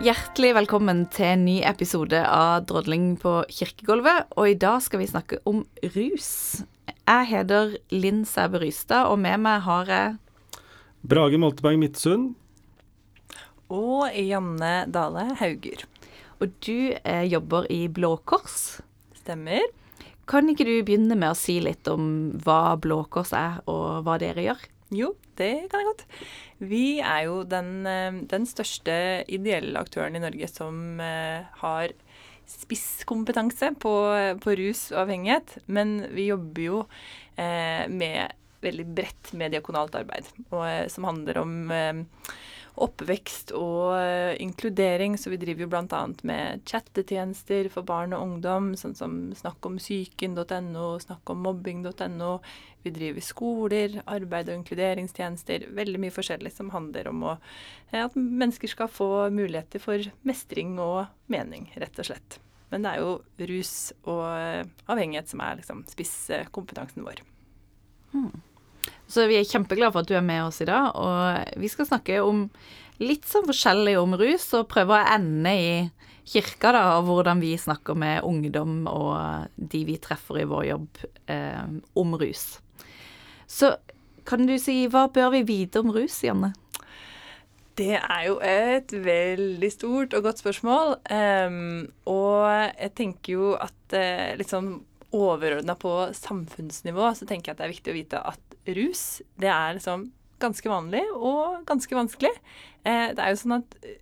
Hjertelig velkommen til en ny episode av Drodling på kirkegulvet. Og i dag skal vi snakke om rus. Jeg heter Linn Sæbe Rystad, og med meg har jeg Brage Molteberg Midtsund. Og Janne Dale Hauger. Og du eh, jobber i Blå Kors. Stemmer. Kan ikke du begynne med å si litt om hva Blå Kors er, og hva dere gjør? Jo, det kan jeg godt. Vi er jo den, eh, den største ideelle aktøren i Norge som eh, har spisskompetanse på, på rus og avhengighet. Men vi jobber jo eh, med veldig bredt mediakonalt arbeid, og, eh, som handler om eh, oppvekst og uh, inkludering, så vi driver jo bl.a. med chattetjenester for barn og ungdom, sånn som snakkomsyken.no, snakkommobbing.no. Vi driver skoler, arbeid- og inkluderingstjenester. Veldig mye forskjellig som handler om å, uh, at mennesker skal få muligheter for mestring og mening, rett og slett. Men det er jo rus og uh, avhengighet som er liksom spisskompetansen vår. Hmm. Så vi er kjempeglade for at du er med oss i dag, og vi skal snakke om litt sånn forskjellig om rus, og prøve å ende i kirka, da, og hvordan vi snakker med ungdom og de vi treffer i vår jobb eh, om rus. Så kan du si, hva bør vi vite om rus, Janne? Det er jo et veldig stort og godt spørsmål. Um, og jeg tenker jo at uh, litt sånn overordna på samfunnsnivå, så tenker jeg at det er viktig å vite at rus, det er liksom ganske vanlig og ganske vanskelig. Uh, det er jo sånn at eh,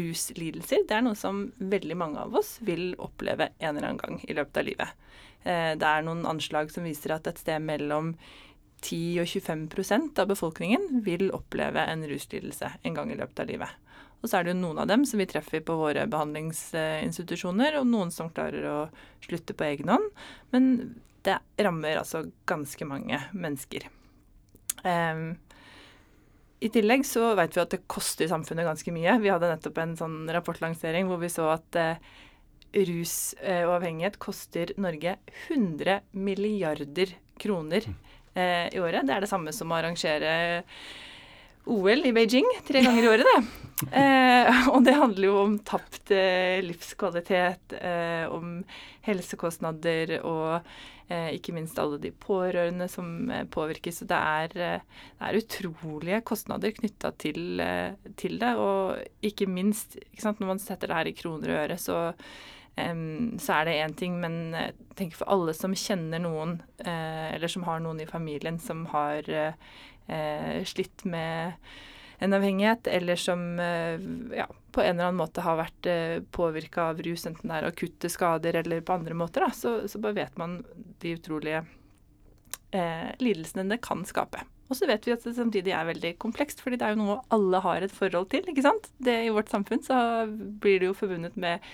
ruslidelser det er noe som veldig mange av oss vil oppleve en eller annen gang i løpet av livet. Eh, det er noen anslag som viser at et sted mellom 10 og 25% av befolkningen vil oppleve en ruslidelse en gang i løpet av livet. Og så er det jo noen av dem som vi treffer på våre behandlingsinstitusjoner, og noen som klarer å slutte på egen hånd. Men det rammer altså ganske mange mennesker. Um, I tillegg så vet vi at det koster samfunnet ganske mye. Vi hadde nettopp en sånn rapportlansering hvor vi så at uh, rus uh, og avhengighet koster Norge 100 milliarder kroner eh, i året. Det er det samme som å arrangere OL i Beijing tre ganger i året, det. Eh, og det handler jo om tapt eh, livskvalitet, eh, om helsekostnader og eh, ikke minst alle de pårørende som eh, påvirkes. Så det er, det er utrolige kostnader knytta til, til, det. Og ikke minst ikke sant, når man setter det her i kroner og øre, så, så er det én ting, men jeg tenker for alle som kjenner noen, eller som har noen i familien som har slitt med en avhengighet, eller som eh, ja, på en eller annen måte har vært eh, påvirka av rus, enten det er akutte skader eller på andre måter, da, så, så bare vet man de utrolige eh, lidelsene det kan skape. Og så vet vi at det samtidig er veldig komplekst, fordi det er jo noe alle har et forhold til. ikke sant? Det I vårt samfunn så blir det jo forbundet med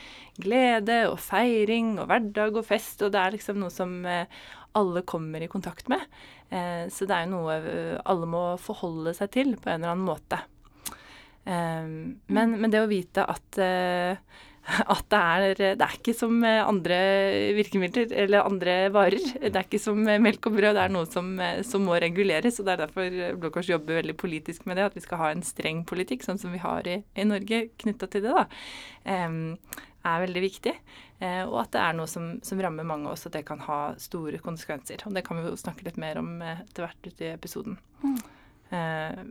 glede og feiring og hverdag og fest, og det er liksom noe som eh, alle kommer i kontakt med. Eh, så det er jo noe eh, alle må forholde seg til på en eller annen måte. Men, men det å vite at at det er, det er ikke som andre virkemidler eller andre varer. Det er ikke som melk og brød, det er noe som, som må reguleres. og Det er derfor Blå Kors jobber veldig politisk med det, at vi skal ha en streng politikk, sånn som vi har i, i Norge knytta til det. da, um, er veldig viktig. Og at det er noe som, som, rammer mange oss, at det kan ha store konsekvenser. Og det kan vi jo snakke litt mer om etter hvert ute i episoden. Mm.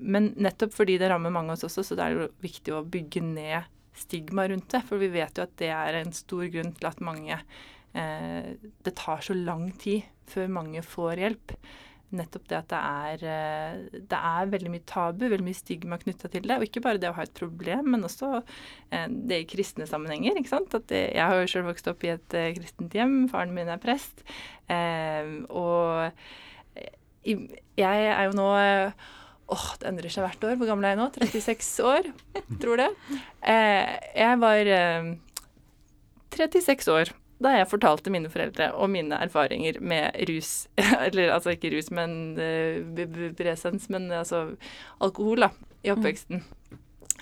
Men nettopp fordi det rammer mange av oss også, så det er jo viktig å bygge ned stigma rundt det. For vi vet jo at det er en stor grunn til at mange eh, Det tar så lang tid før mange får hjelp. Nettopp det at det er, eh, det er veldig mye tabu, veldig mye stigma knytta til det. Og ikke bare det å ha et problem, men også eh, det i kristne sammenhenger. ikke sant? At det, jeg har jo sjøl vokst opp i et eh, kristent hjem, faren min er prest. Eh, og jeg er jo nå Åh, det endrer seg hvert år. Hvor gammel er jeg nå? 36 år, tror det. Eh, jeg var eh, 36 år da jeg fortalte mine foreldre om mine erfaringer med rus. Eller altså ikke rus, men eh, presens, men altså alkohol, da, i oppveksten.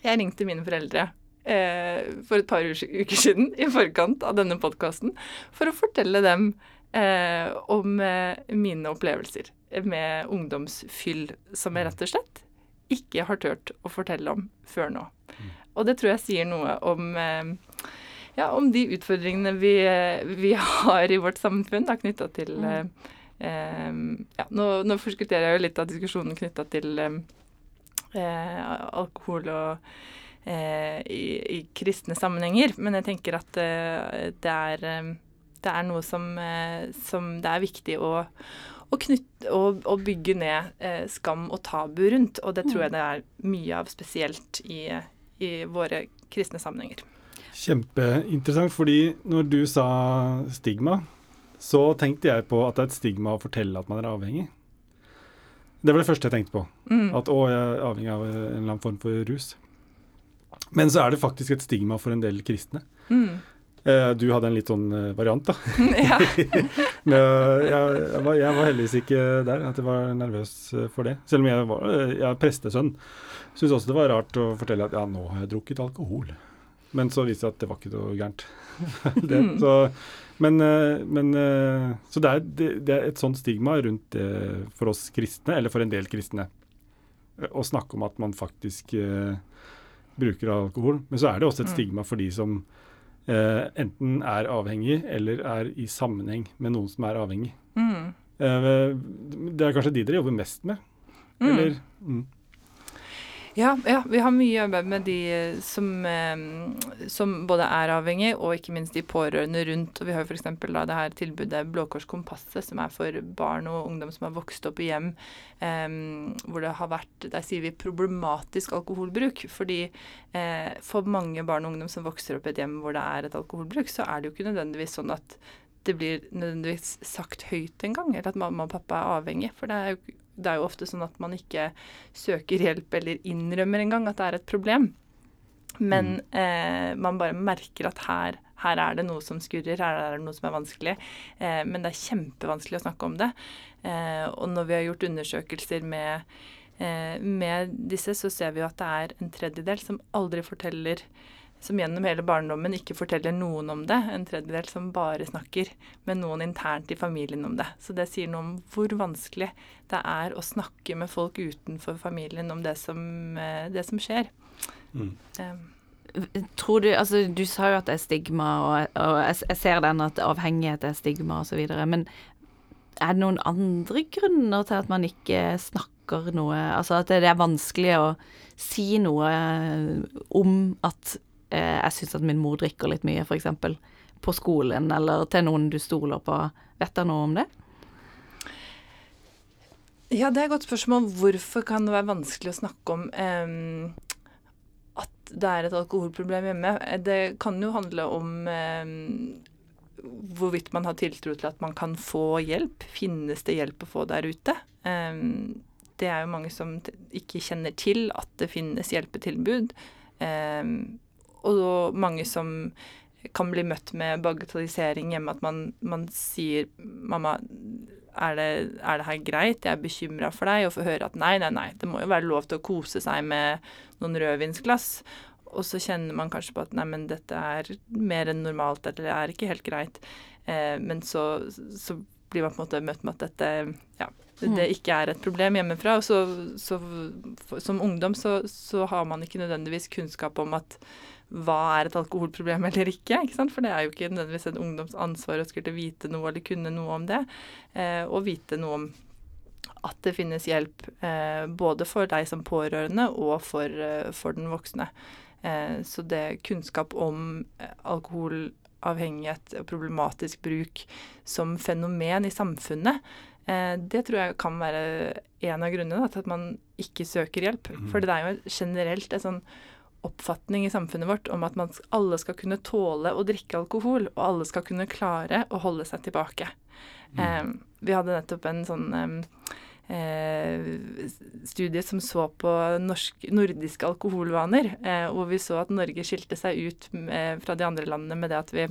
Jeg ringte mine foreldre eh, for et par uker siden i forkant av denne podkasten for å fortelle dem eh, om eh, mine opplevelser med ungdomsfyll som jeg rett og slett ikke har turt å fortelle om før nå. Og det tror jeg sier noe om eh, ja, om de utfordringene vi, vi har i vårt samfunn knytta til mm. eh, eh, ja, nå, nå, forskutterer jeg jo litt av diskusjonen knytta til eh, alkohol og eh, i, i, kristne sammenhenger, men jeg tenker at eh, det er, det, er, noe som, som det er viktig å, å, knytte, å, å bygge ned skam og tabu rundt, og det tror jeg mm. det er mye av spesielt i, i våre kristne sammenhenger. Kjempeinteressant, fordi når du sa stigma, så tenkte jeg på at det er et stigma å fortelle at man er avhengig. Det var det første jeg tenkte på. Mm. At å, jeg er avhengig av en eller annen form for rus. Men så er det faktisk et stigma for en del kristne. Mm. Eh, du hadde en litt sånn eh, variant, da. Ja. Men, jeg, jeg, var, jeg, var, heldigvis ikke der, at jeg var nervøs eh, for det. Selv om jeg, var, jeg er prestesønn. Syns også det var rart å fortelle at ja, nå har jeg drukket alkohol. Men så viste det seg at det var ikke noe gærent. det, så, men, eh, men, eh, så det er, det er, et sånt stigma rundt det for oss kristne, eller for en del kristne, å snakke om at man faktisk uh, bruker alkohol. Men så er det også et mm. stigma for de som uh, enten er avhengig eller er i sammenheng med noen som er avhengig. Mm. Eh, det er kanskje de dere jobber mest med? Mm. Eller? Mm. Ja, ja, vi har mye arbeid med de eh, som, eh, som, både er avhengig, og ikke minst de pårørende rundt. Og vi har f.eks. det her tilbudet Blå Kors Kompasset, som er for barn og ungdom som har vokst opp i hjem eh, hvor det har vært, der sier vi, problematisk alkoholbruk. Fordi eh, for mange barn og ungdom som vokser opp i et hjem hvor det er et alkoholbruk, så er det jo ikke nødvendigvis sånn at det blir nødvendigvis sagt høyt engang, eller at mamma og pappa er avhengig. For det er jo det er jo ofte sånn at man ikke søker hjelp eller innrømmer engang at det er et problem. Men mm. eh, man bare merker at her, her, er det noe som skurrer, her er det noe som er vanskelig. Eh, men det er kjempevanskelig å snakke om det. Eh, og når vi har gjort undersøkelser med, eh, med disse, så ser vi jo at det er en tredjedel som aldri forteller som gjennom hele barndommen ikke forteller noen om det. En tredjedel som bare snakker med noen internt i familien om det. Så det sier noe om hvor vanskelig det er å snakke med folk utenfor familien om det som, eh, det som skjer. Mm. Um. Tror du, altså Du sa jo at det er stigma, og, og jeg, jeg, ser den at avhengighet er stigma osv. Men er det noen andre grunner til at man ikke snakker noe Altså at det er vanskelig å si noe om at jeg syns at min mor drikker litt mye, f.eks. På skolen eller til noen du stoler på. Vet du noe om det? Ja, det er et godt spørsmål. Hvorfor kan det være vanskelig å snakke om eh, at det er et alkoholproblem hjemme? Det kan jo handle om eh, hvorvidt man har tiltro til at man kan få hjelp. Finnes det hjelp å få der ute? Eh, det er jo mange som ikke kjenner til at det finnes hjelpetilbud. Um, og mange som kan bli møtt med bagatellisering hjemme. At man, man sier 'mamma, er det, er det, her greit? Jeg er bekymra for deg.' Og får høre at nei, nei, nei, det må jo være lov til å kose seg med noen rødvinsglass. Og så kjenner man kanskje på at nei, men dette er mer enn normalt, eller det er ikke helt greit. Eh, men så, så, blir man på en måte møtt med at dette ja, det mm. ikke er et problem hjemmefra. Og så, så for, som ungdom så, så har man ikke nødvendigvis kunnskap om at hva er et alkoholproblem eller ikke. ikke? For det er jo ikke nødvendigvis en ungdoms ansvar å skulle vite noe eller kunne noe om det. Eh, og vite noe om at det finnes hjelp eh, både for deg som pårørende og for, eh, for den voksne. Eh, så det kunnskap om eh, alkoholavhengighet og problematisk bruk som fenomen i samfunnet, eh, det tror jeg kan være en av grunnene til at man ikke søker hjelp. Mm. For det er jo generelt et sånn oppfatning i samfunnet vårt om at man, alle skal kunne tåle å drikke alkohol, og alle skal kunne klare å holde seg tilbake. Mm. Eh, vi hadde nettopp en sånn eh, studie som så på norsk, nordiske alkoholvaner, eh, hvor vi så at Norge skilte seg ut med, fra de andre landene med det at vi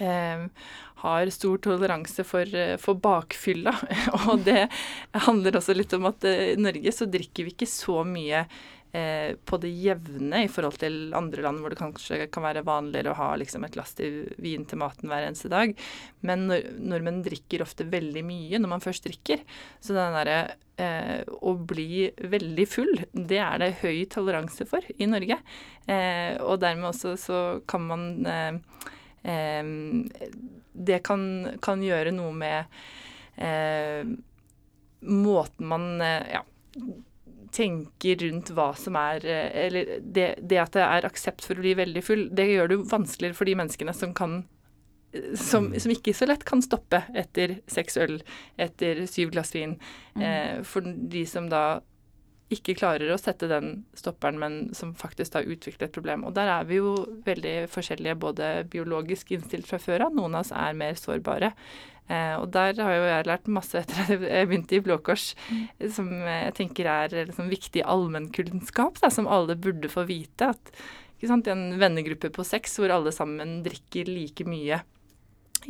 eh, har stor toleranse for, eh, for bakfylla. og det handler også litt om at eh, i Norge så drikker vi ikke så mye eh, på det jevne i forhold til andre land hvor det kanskje kan være vanligere å ha liksom, et glass til vin til maten hver eneste dag. Men nor nordmenn drikker ofte veldig mye når man først drikker. Så den derre eh, å bli veldig full, det er det høy toleranse for i Norge. Eh, og dermed også så kan man eh, eh, Det kan, kan, gjøre noe med eh, måten man ja, tenker rundt hva som er Eller det, det, at det er aksept for å bli veldig full, det gjør det vanskeligere for de menneskene som kan som, mm. som ikke så lett kan stoppe etter seks øl, etter syv glass vin. Mm. Eh, for de som da ikke klarer å sette den stopperen, men som faktisk har utviklet et problem. Og der er vi jo veldig forskjellige, både biologisk innstilt fra før av. Noen av oss er mer sårbare. Eh, og der har jo jeg lært masse etter at jeg begynte i Blå Kors, mm. som jeg tenker er liksom viktig allmennkunnskap, som alle burde få vite. At sant, en vennegruppe på seks hvor alle sammen drikker like mye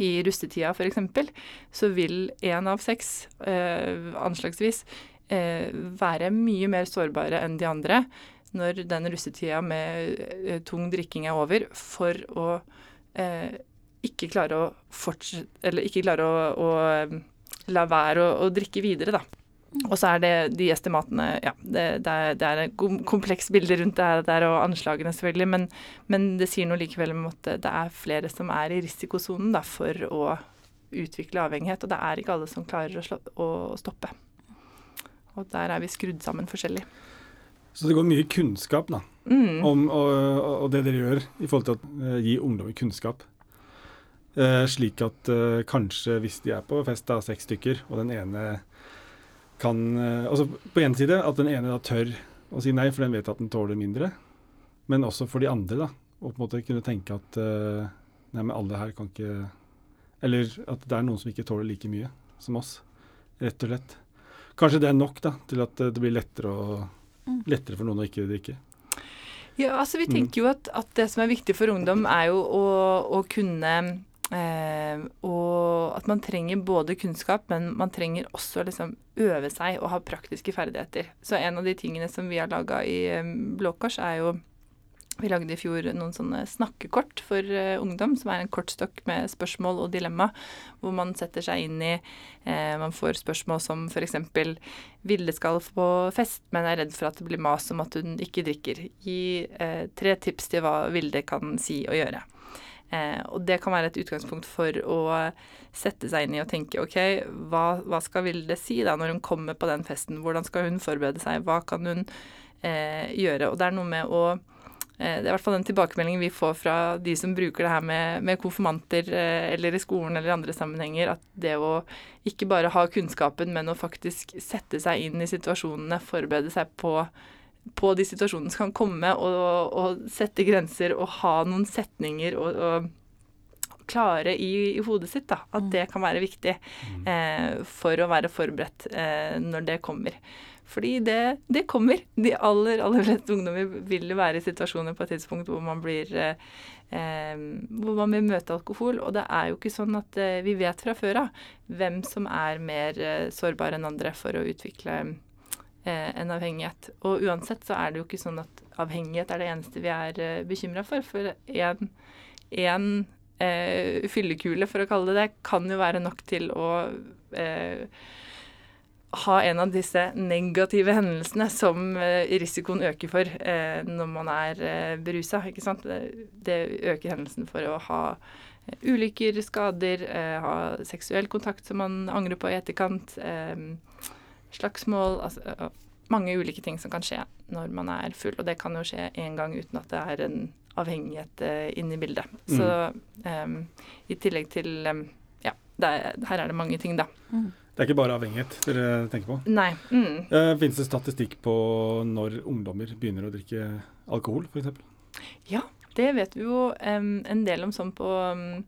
i russetida f.eks., så vil én av seks, eh, anslagsvis, eh, være mye mer sårbare enn de andre når den russetida med eh, tung drikking er over, for å eh, ikke klare å ikke klare å, å um, la være å, å, drikke videre, da. Og så er det de estimatene Ja, det, det, er, det er et komplekst bilde rundt det der, og anslagene, selvfølgelig, men, men, det sier noe likevel om at det er flere som er i risikosonen da, for å utvikle avhengighet. Og det er ikke alle som klarer å, slå, å stoppe. Og der er vi skrudd sammen forskjellig. Så det går mye kunnskap da, mm. om og, og, det dere gjør i forhold til å uh, gi ungdommer kunnskap. Uh, slik at eh, kanskje hvis de er på fest av seks stykker, og den ene kan eh, Altså på en side at den ene da tør å si nei, for den vet at den tåler mindre. Men også for de andre, da. Å på en måte kunne tenke at nei, men alle her kan ikke Eller at det er noen som ikke tåler like mye som oss, rett og slett. Kanskje det er nok da, til at det blir lettere, å, mm. lettere for noen å ikke drikke. Ja, altså Vi mm. tenker jo at, at, det som er viktig for ungdom, er jo å, å kunne Eh, og at man trenger både kunnskap, men man trenger også liksom øve seg og ha praktiske ferdigheter. Så en av de tingene som vi har laga i um, Blå Kors, er jo vi lagde i fjor noen sånne snakkekort for uh, ungdom, som er en kortstokk med spørsmål og dilemma, hvor man setter seg inn i eh, Man får spørsmål som f.eks.: Vilde skal på fest, men er redd for at det blir mas om at hun ikke drikker. Gi eh, tre tips til hva Vilde kan si og gjøre. Eh, og det kan være et utgangspunkt for å sette seg inn i og tenke OK, hva, hva, skal Vilde si da når hun kommer på den festen? Hvordan skal hun forberede seg? Hva kan hun eh, gjøre? Og det er noe med å eh, det er i hvert fall den tilbakemeldingen vi får fra de som bruker det her med, med konfirmanter eh, eller i skolen eller andre sammenhenger, at det å ikke bare ha kunnskapen, men å faktisk sette seg inn i situasjonene, forberede seg på på de situasjonene som kan komme, og, og, sette grenser og ha noen setninger og, og klare i, i, hodet sitt. da, At det kan være viktig mm. eh, for å være forberedt eh, når det kommer. Fordi det, det, kommer. De aller aller fleste ungdommer vil jo være i situasjoner på et tidspunkt hvor man blir eh, eh, hvor man vil møte alkohol. Og det er jo ikke sånn at eh, vi vet fra før av hvem som er mer eh, sårbare enn andre for å utvikle eh, en avhengighet. Og uansett så er det jo ikke sånn at avhengighet er det eneste vi er eh, bekymra for. For én eh, fyllekule, for å kalle det det, kan jo være nok til å eh, ha en av disse negative hendelsene som eh, risikoen øker for eh, når man er eh, berusa. Det, det, øker hendelsen for å ha eh, ulykker, skader, eh, ha seksuell kontakt som man angrer på i etterkant. Eh, slagsmål altså, Mange ulike ting som kan skje når man er full. Og det kan jo skje én gang uten at det er en avhengighet uh, inne i bildet. Mm. Så um, i tillegg til um, Ja, er, her er det mange ting, da. Mm. Det er ikke bare avhengighet dere tenker på? Nei. Mm. Uh, Fins det statistikk på når ungdommer begynner å drikke alkohol, f.eks.? Ja, det vet vi jo um, en del om sånn på um,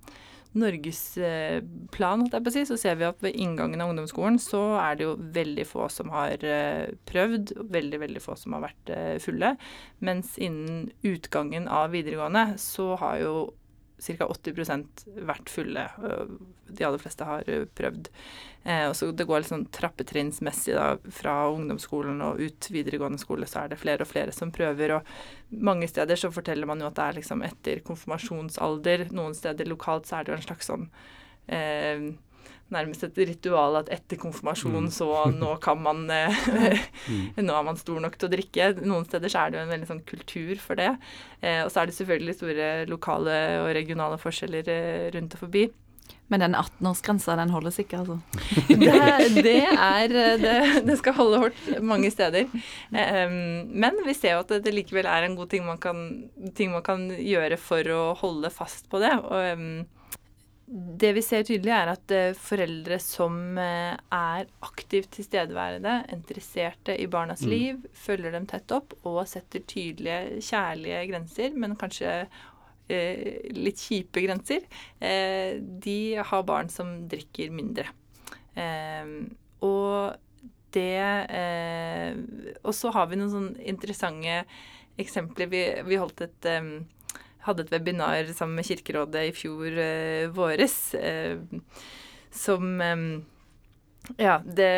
norgesplan, si, så ser vi at ved inngangen av ungdomsskolen så er det jo veldig få som har eh, prøvd, veldig, veldig få som har vært eh, fulle. Mens innen utgangen av videregående så har jo ca. 80% vært fulle. De aller fleste har prøvd. Eh, og så Det går litt sånn trappetrinnsmessig da, fra ungdomsskolen og ut videregående skole, så er det flere og flere som prøver. og Mange steder så forteller man jo at det er liksom etter konfirmasjonsalder. Noen steder lokalt så er det jo en slags sånn eh, nærmest et ritual at etter konfirmasjon mm. så nå kan man eh. Nå er man stor nok til å drikke. Noen steder så er det jo en veldig sånn kultur for det. Eh, og så er det selvfølgelig store lokale og regionale forskjeller eh, rundt og forbi. Men den 18-årsgrensa, den holdes ikke, altså? det, det, er det, det, skal holde hardt mange steder. Men vi ser jo at det, likevel er en god ting man, kan, ting man kan gjøre for å holde fast på det. Og det vi ser tydelig, er at uh, foreldre som uh, er aktivt tilstedeværende, interesserte i barnas mm. liv, følger dem tett opp og setter tydelige, kjærlige grenser, men kanskje eh, litt kjipe grenser, de har barn som drikker mindre. og det Og så har vi noen sånne interessante eksempler. Vi, vi holdt et hadde et webinar sammen med Kirkerådet i fjor eh, våres eh, som eh, ja, det,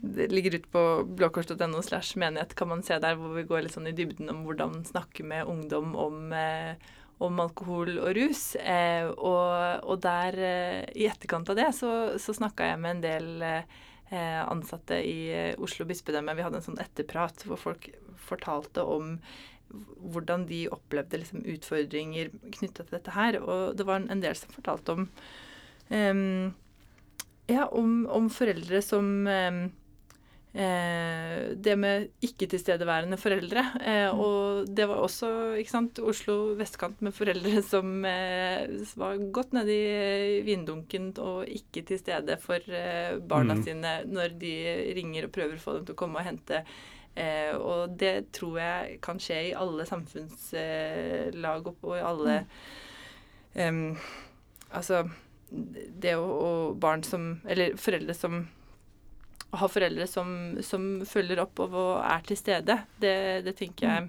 det, ligger ute på blåkors.no slash menighet, kan man se der, hvor vi går litt sånn i dybden om hvordan snakke med ungdom om, eh, om alkohol og rus. Og, og, der, i etterkant av det, så, så snakka jeg med en del ansatte i Oslo bispedømme. Vi hadde en sånn etterprat hvor folk fortalte om hvordan de opplevde liksom, utfordringer knytta til dette her. Og det var en del som fortalte om um, ja, om, om, foreldre som um, Eh, det med ikke-tilstedeværende foreldre. Eh, mm. og det var også ikke sant, Oslo vestkant med foreldre som eh, var godt nedi i vindunken og ikke til stede for eh, barna mm. sine når de ringer og prøver å få dem til å komme og hente Eh, og det tror jeg kan skje i alle samfunnslag og, i alle um, Altså det å, barn som Eller foreldre som ha foreldre som, som følger opp og, er til stede, det, det tenker jeg er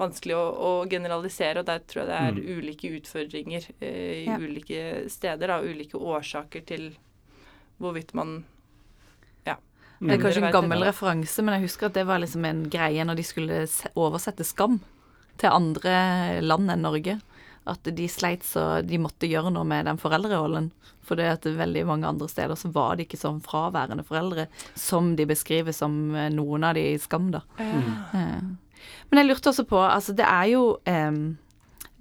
vanskelig å, å, generalisere. Og der tror jeg det er mm. ulike utfordringer eh, i ja. ulike steder. Da, ulike årsaker til hvorvidt man det er kanskje en gammel referanse, men jeg husker at det var liksom en greie når de skulle oversette Skam til andre land enn Norge. At de sleit så de måtte gjøre noe med den foreldrerollen. For det at veldig mange andre steder så var det ikke sånn fraværende foreldre som de beskriver som eh, noen av de i Skam, da. Mm. Men jeg lurte også på Altså, det er jo eh,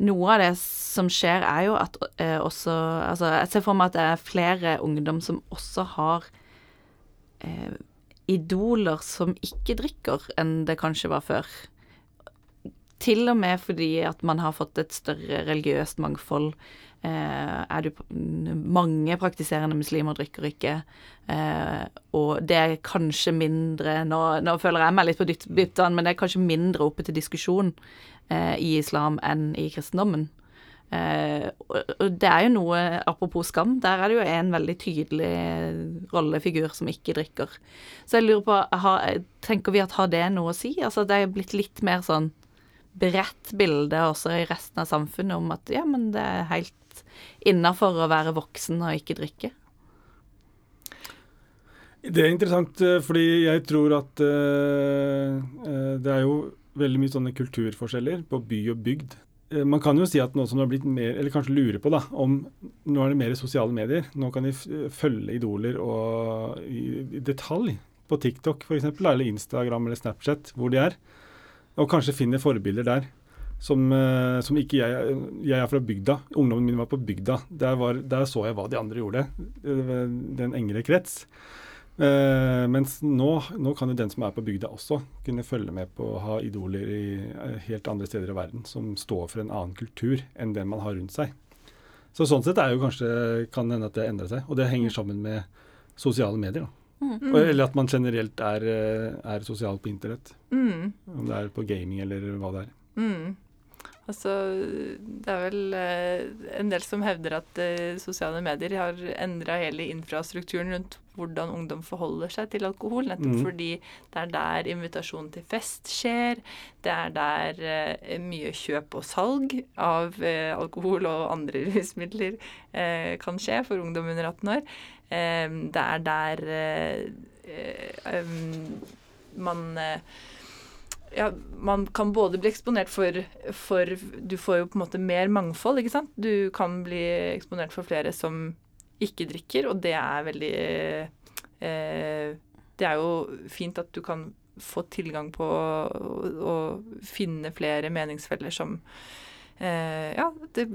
Noe av det som skjer, er jo at eh, også Altså, jeg ser for meg at det er flere ungdom som også har eh, idoler som ikke drikker, enn det kanskje var før. Til og med fordi at man har fått et større religiøst mangfold. Eh, du Mange praktiserende muslimer drikker ikke. Eh, og det er kanskje mindre nå, nå, føler jeg meg litt på dyttene, men det er kanskje mindre oppe til diskusjon eh, i islam enn i kristendommen. Eh, og det er jo noe Apropos skam, der er det jo en veldig tydelig rollefigur som ikke drikker. Så jeg lurer på, har, tenker vi at har det noe å si? Altså det er blitt litt mer sånn bredt bilde også i resten av samfunnet om at ja, men det er helt innafor å være voksen og ikke drikke? Det er interessant, eh, fordi jeg tror at uh, det er jo veldig mye sånne kulturforskjeller på by og bygd. Eh, man kan jo si at nå som det har blitt mer, eller kanskje lure på da, om nå er det mer sosiale medier. Nå kan de følge idoler og i, detalj på TikTok f.eks., eller Instagram eller Snapchat, hvor de er. Og kanskje finne forbilder der. Som, uh, som ikke jeg Jeg er fra bygda. Ungdommen min var på bygda. Der, var, der så jeg hva de andre gjorde. Den engere krets. Uh, mens nå, nå, kan jo den som er på bygda også kunne følge med på å ha idoler i uh, helt andre steder i verden som står for en annen kultur enn den man har rundt seg. Så sånn sett er jo kanskje, kan hende at det endrer seg. Og det henger sammen med sosiale medier. Mm. Og, eller at man generelt er, uh, er sosial på internett. Mm. Om det er på gaming eller hva det er. Mm. Altså, det er vel eh, en del som hevder at eh, sosiale medier har endra hele infrastrukturen rundt hvordan ungdom forholder seg til alkohol. Nettopp Mm. fordi det er der invitasjon til fest skjer. Det er der eh, mye kjøp og salg av alkohol og andre rusmidler eh, kan skje for ungdom under 18 år. Det er der man ja, man kan både bli eksponert for, for Du får jo på en måte mer mangfold, ikke sant. Du kan bli eksponert for flere som ikke drikker, og det er veldig eh, Det er jo fint at du kan få tilgang på å, å finne flere meningsfeller som eh, Ja, det,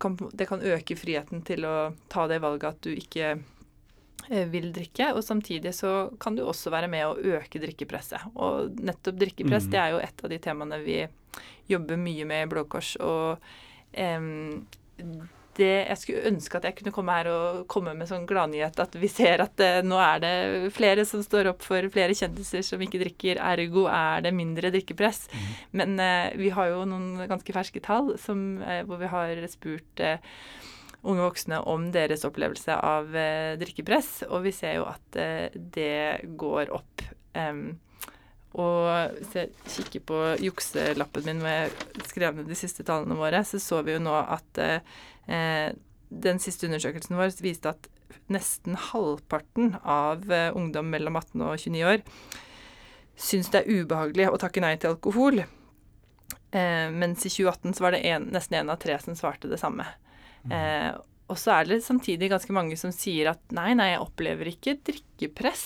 kan, det kan øke friheten til å ta det valget at du ikke vil drikke, og samtidig så kan du også være med å øke drikkepresset. Og nettopp drikkepress Mm. det er jo et av de temaene vi jobber mye med i Blå Kors. Og em, det jeg skulle ønske at jeg kunne komme her og komme med sånn gladnyhet at vi ser at eh, nå er det flere som står opp for flere kjendiser som ikke drikker, ergo er det mindre drikkepress. Men eh, vi har jo noen ganske ferske tall som, eh, hvor vi har spurt eh, unge voksne om deres opplevelse av eh, drikkepress, og vi ser jo at eh, det går opp. Og hvis jeg kikker på jukselappen min med skrev ned de siste tallene våre, så så vi jo nå at eh, eh, den siste undersøkelsen vår viste at nesten halvparten av ungdom mellom 18 og 29 år syns det er ubehagelig å takke nei til alkohol. Eh, mens i 2018 så var det en, nesten én av tre som svarte det samme. Eh, og så er det samtidig ganske mange som sier at nei, nei, jeg opplever ikke drikkepress.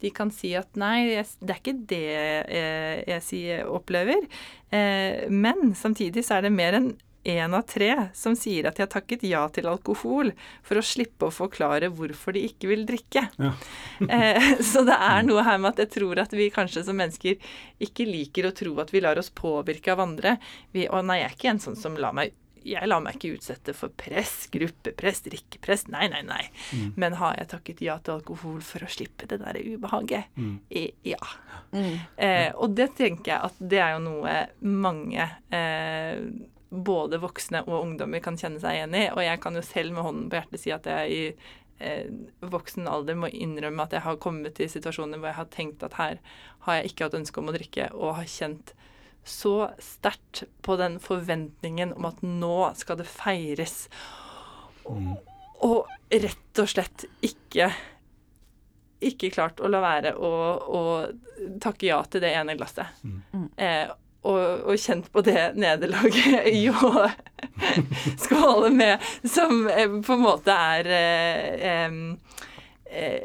De kan si at nei, jeg, det er ikke det jeg, jeg sier opplever. Eh, men samtidig så er det mer enn én av tre som sier at de har takket ja til alkohol for å slippe å forklare hvorfor de ikke vil drikke. Ja. eh, så det er noe her med at jeg tror at vi kanskje som mennesker ikke liker å tro at vi lar oss påvirke av andre. Vi, å nei, jeg er ikke en sånn som lar meg jeg lar meg ikke utsette for press, gruppepress, drikkepress. Nei, nei, nei. Mm. Men har jeg takket ja til alkohol for å slippe det der ubehaget? Mm. I, ja. Mm. Eh, og det tenker jeg at det er jo noe mange, eh, både voksne og ungdommer, kan kjenne seg igjen i. Og jeg kan jo selv med hånden på hjertet si at jeg i eh, voksen alder må innrømme at jeg har kommet i situasjoner hvor jeg har tenkt at her har jeg ikke hatt ønske om å drikke, og har kjent så sterkt på den forventningen om at nå skal det feires. Mm. Og rett og slett ikke ikke klart å la være å, å takke ja til det ene glasset. Mm. Eh, og, og kjent på det nederlaget jo skåle med, som eh, på en måte er eh, eh,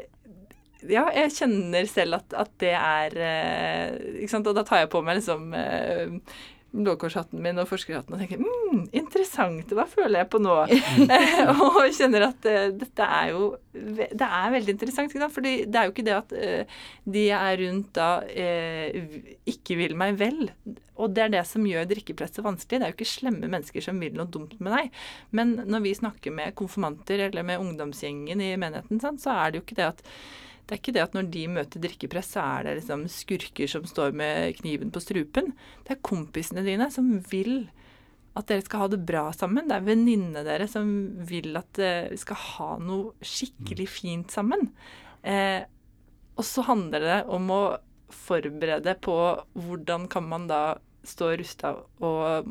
ja, jeg kjenner selv at, at det er eh, ikke sant? Og da tar jeg på meg liksom eh, blåkorshatten min og forskerhatten og tenker mm, interessant, hva føler jeg på nå? Og kjenner at eh, dette er jo Det er veldig interessant. Ikke sant? Fordi det er jo ikke det at eh, de jeg er rundt da eh, ikke vil meg vel. Og det er det som gjør drikkepresset vanskelig. Det er jo ikke slemme mennesker som vil noe dumt med deg. Men når vi snakker med konfirmanter eller med ungdomsgjengen i menigheten, sant, så er det jo ikke det at det er ikke det at når de møter drikkepress, så er det liksom skurker som står med kniven på strupen. Det er kompisene dine som vil at dere skal ha det bra sammen. Det er venninnene deres som vil at dere skal ha noe skikkelig fint sammen. Eh, og så handler det om å forberede på hvordan kan man da stå rusta og,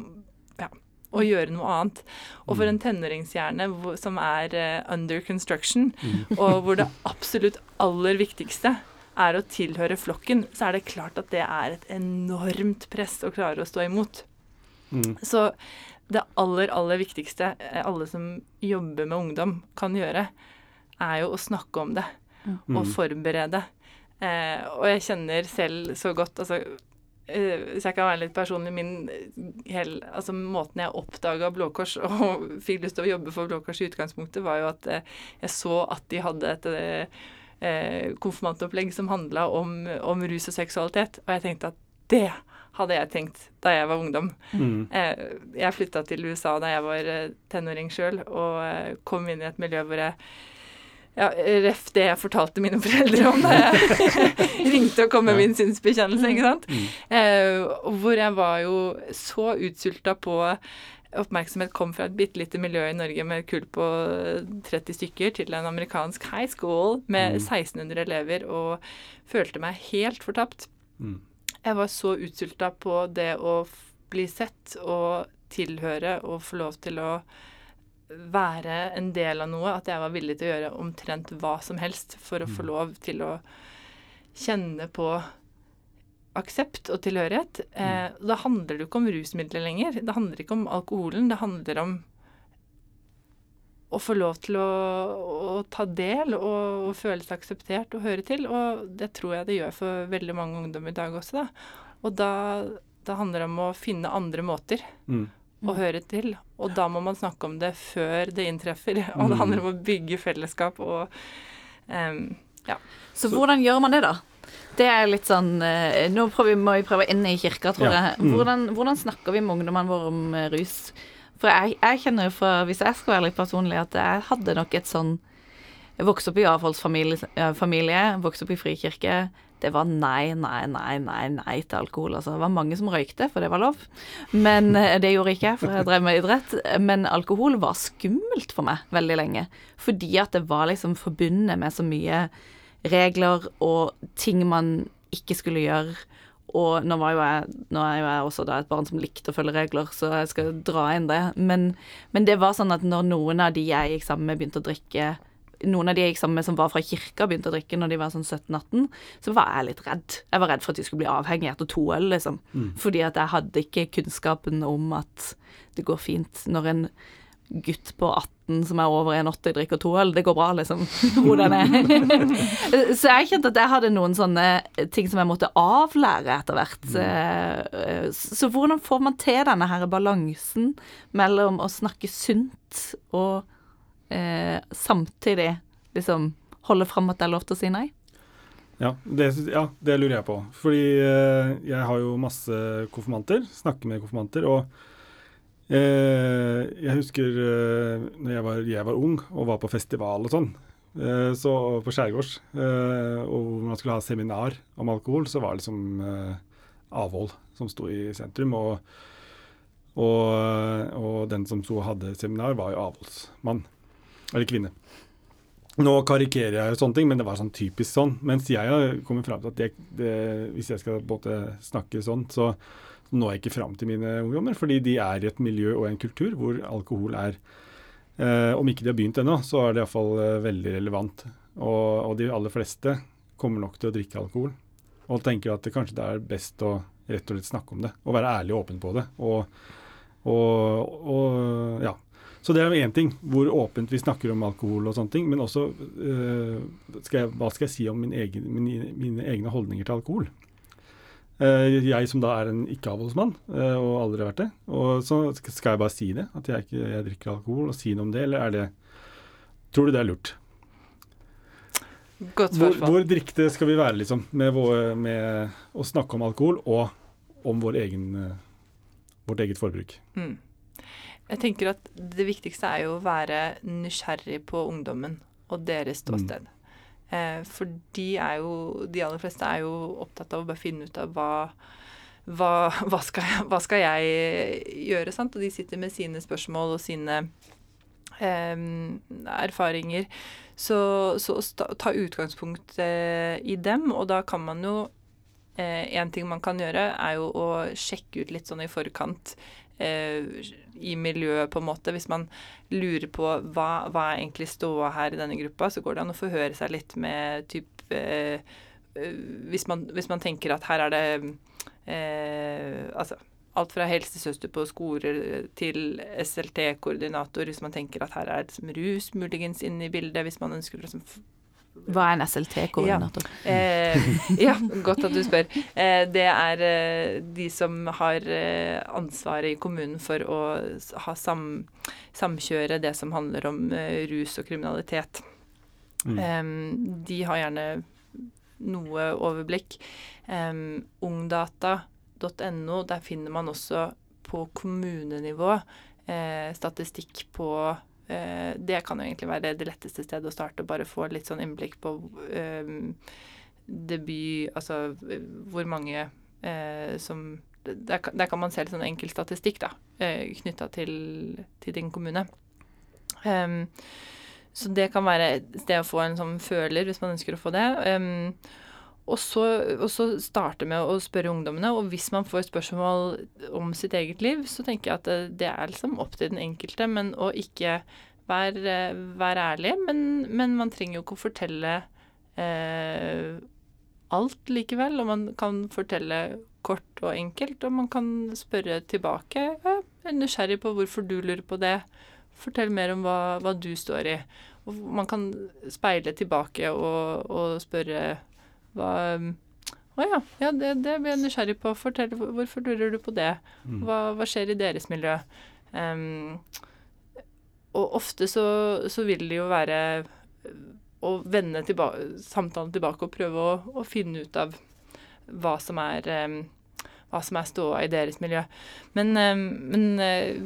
og gjøre noe annet. Og for en tenåringshjerne som er eh, under construction, og hvor det absolutt aller viktigste er å tilhøre flokken, så er det klart at det er et enormt press å klare å stå imot. Mm. Så det aller, aller viktigste eh, alle som jobber med ungdom kan gjøre, er jo å snakke om det og Mm. forberede. Eh, og jeg kjenner selv så godt altså, Hvis jeg kan være litt personlig, min eh, hel, altså måten jeg oppdaga Blå Kors og fikk lyst til å jobbe for Blå Kors i utgangspunktet, var jo at eh, jeg så at de hadde et eh, eh, konfirmantopplegg som handla om, om rus og seksualitet, og jeg tenkte at det hadde jeg tenkt da jeg var ungdom. Mm. Eh, Jeg flytta til USA da jeg var eh, tenåring sjøl, og eh, kom inn i et miljø hvor jeg ja, ref det jeg fortalte mine foreldre om da jeg ringte og kom med min synsbekjennelse, ikke sant. Mm. Eh, hvor jeg var jo så utsulta på oppmerksomhet kom fra et bitte lite miljø i Norge med kull på 30 stykker til en amerikansk high school med Mm. 1600 elever, og følte meg helt fortapt. Mm. Jeg var så utsulta på det å bli sett og tilhøre og få lov til å være en del av noe, at jeg var villig til å gjøre omtrent hva som helst for å få Mm. lov til å kjenne på aksept og tilhørighet. Eh, da handler det jo ikke om rusmidler lenger. Det handler ikke om alkoholen. Det handler om å få lov til å, å ta del og, og føle seg akseptert og høre til. Og det tror jeg det gjør for veldig mange ungdom i dag også, da. Og da, da handler det om å finne andre måter Mm. Å høre til. Og da må man snakke om det før det inntreffer. Og det handler om å bygge fellesskap og em, Så hvordan gjør man det, da? Det er litt sånn eh, Nå prøver vi, må vi prøve inn i kirka, tror Ja. jeg. Mm. Hvordan, hvordan snakker vi med ungdommene våre om eh, rus? For jeg, jeg kjenner jo for, hvis jeg skal være litt personlig, at jeg hadde nok et sånn Jeg vokste opp i avholdsfamilie, eh, vokste opp i frikirke. Det var nei, nei, nei, nei, nei til alkohol. Altså, det var mange som røykte, for det var lov. Men eh, det gjorde ikke jeg, for jeg drev med idrett. Men alkohol var skummelt for meg veldig lenge. Fordi at det var liksom forbundet med så mye regler og ting man ikke skulle gjøre. Og nå, var jo jeg, nå er jo jeg også da et barn som likte å følge regler, så jeg skal dra inn det. Men, men det var sånn at når noen av de jeg gikk sammen med, begynte å drikke noen av de jeg gikk sammen med som var fra kirka, begynte å drikke når de var sånn 17-18, så var jeg litt redd. Jeg var redd for at de skulle bli avhengig etter to øl, liksom. Fordi at jeg hadde ikke kunnskapen om at det går fint når en gutt på 18 som er over 1,80 drikker to øl. Det går bra, liksom. Hvordan er Så jeg kjente at jeg hadde noen sånne ting som jeg måtte avlære etter hvert. Eh, Så hvordan får man til denne her balansen mellom å snakke sunt og eh, samtidig liksom holde fram at det er lov til å si nei? Ja det, ja, det lurer jeg på. Fordi eh, jeg har jo masse konfirmanter, snakker med konfirmanter. Og eh, jeg husker eh, når jeg var, jeg var ung og var på festival og sånn, eh, så på skjærgårds, eh, og man skulle ha seminar om alkohol, så var det liksom eh, avhold som sto i sentrum. og og, og den som sto og hadde seminar, var jo avholdsmann. Eller kvinne. Nå karikerer jeg jo sånne ting, men det var sånn typisk sånn. Mens jeg har kommet fram til at det, det, hvis jeg skal både snakke sånn, så når jeg ikke fram til mine ungdommer. Fordi de er i et miljø og en kultur hvor alkohol er eh, Om ikke de har begynt ennå, så er det iallfall eh, veldig relevant. Og, og de aller fleste kommer nok til å drikke alkohol. Og tenker at det kanskje det er best å rett og slett snakke om det. Og være ærlig og åpen på det. Og, og, og ja. Så det er én ting, hvor åpent vi snakker om alkohol og sånne ting. Men også uh, skal jeg, hva skal jeg si om min egen, mine, mine egne holdninger til alkohol. Uh, jeg som da er en ikke-avholdsmann, uh, og aldri har vært det. Og så skal jeg bare si det, at jeg ikke jeg drikker alkohol, og si noe om det, eller er det Tror du det er lurt? Godt Hvor, spørsmål. hvor drikte skal vi være, liksom, med, vår, med å snakke om alkohol, og om vår egen, vårt eget forbruk? Mm. Jeg tenker at det viktigste er jo å være nysgjerrig på ungdommen og deres ståsted. Eh, for de er jo De aller fleste er jo opptatt av å bare finne ut av hva hva, hva, skal, jeg, hva skal jeg gjøre, sant? Og de sitter med sine spørsmål og sine eh, erfaringer. Så, så sta, ta utgangspunkt eh, i dem, og da kan man jo eh, En ting man kan gjøre, er jo å sjekke ut litt sånn i forkant eh, i miljøet, på en måte. Hvis man lurer på hva, hva er egentlig ståa her i denne gruppa, så går det an å forhøre seg litt med typ eh, eh, hvis, man, hvis man tenker at her er det eh, Altså alt fra helsesøster på skoler til SLT-koordinator, hvis man tenker at her er liksom rus muligens inne i bildet, hvis man ønsker å liksom Hva er en SLT-koordinator? Eh, ja, godt at du spør. Eh, det er eh, de som har eh, ansvaret i kommunen for å ha sam, samkjøre det som handler om eh, rus og kriminalitet. Mm. De har gjerne noe overblikk. Ungdata.no, der finner man også på kommunenivå eh, statistikk på Det kan jo egentlig være det letteste stedet å starte, og bare få litt sånn innblikk på eh, debut Altså hvor mange eh, som der, der, kan man se litt sånn enkel statistikk da, eh, knytta til, til, din kommune. Um, så det kan være et sted å få en sånn føler, hvis man ønsker å få det. Um, og så, og så, starte med å spørre ungdommene. Og hvis man får spørsmål om sitt eget liv, så tenker jeg at det, det er liksom opp til den enkelte. Men å ikke være, vær ærlig. Men, men, man trenger jo ikke å fortelle eh, alt likevel. Og man kan fortelle kort og enkelt, og man kan spørre tilbake. Jeg er nysgjerrig på hvorfor du lurer på det. Fortell mer om hva, hva du står i. Og man kan speile tilbake og, og spørre hva Å ja, ja det, det blir jeg nysgjerrig på. Fortell, hvorfor lurer du på det? Mm. Hva, hva skjer i deres miljø? Um, og ofte så, så, vil det jo være å vende tilba samtalen tilbake og prøve å, å, finne ut av hva som er um, hva som er ståa i deres miljø. Men, men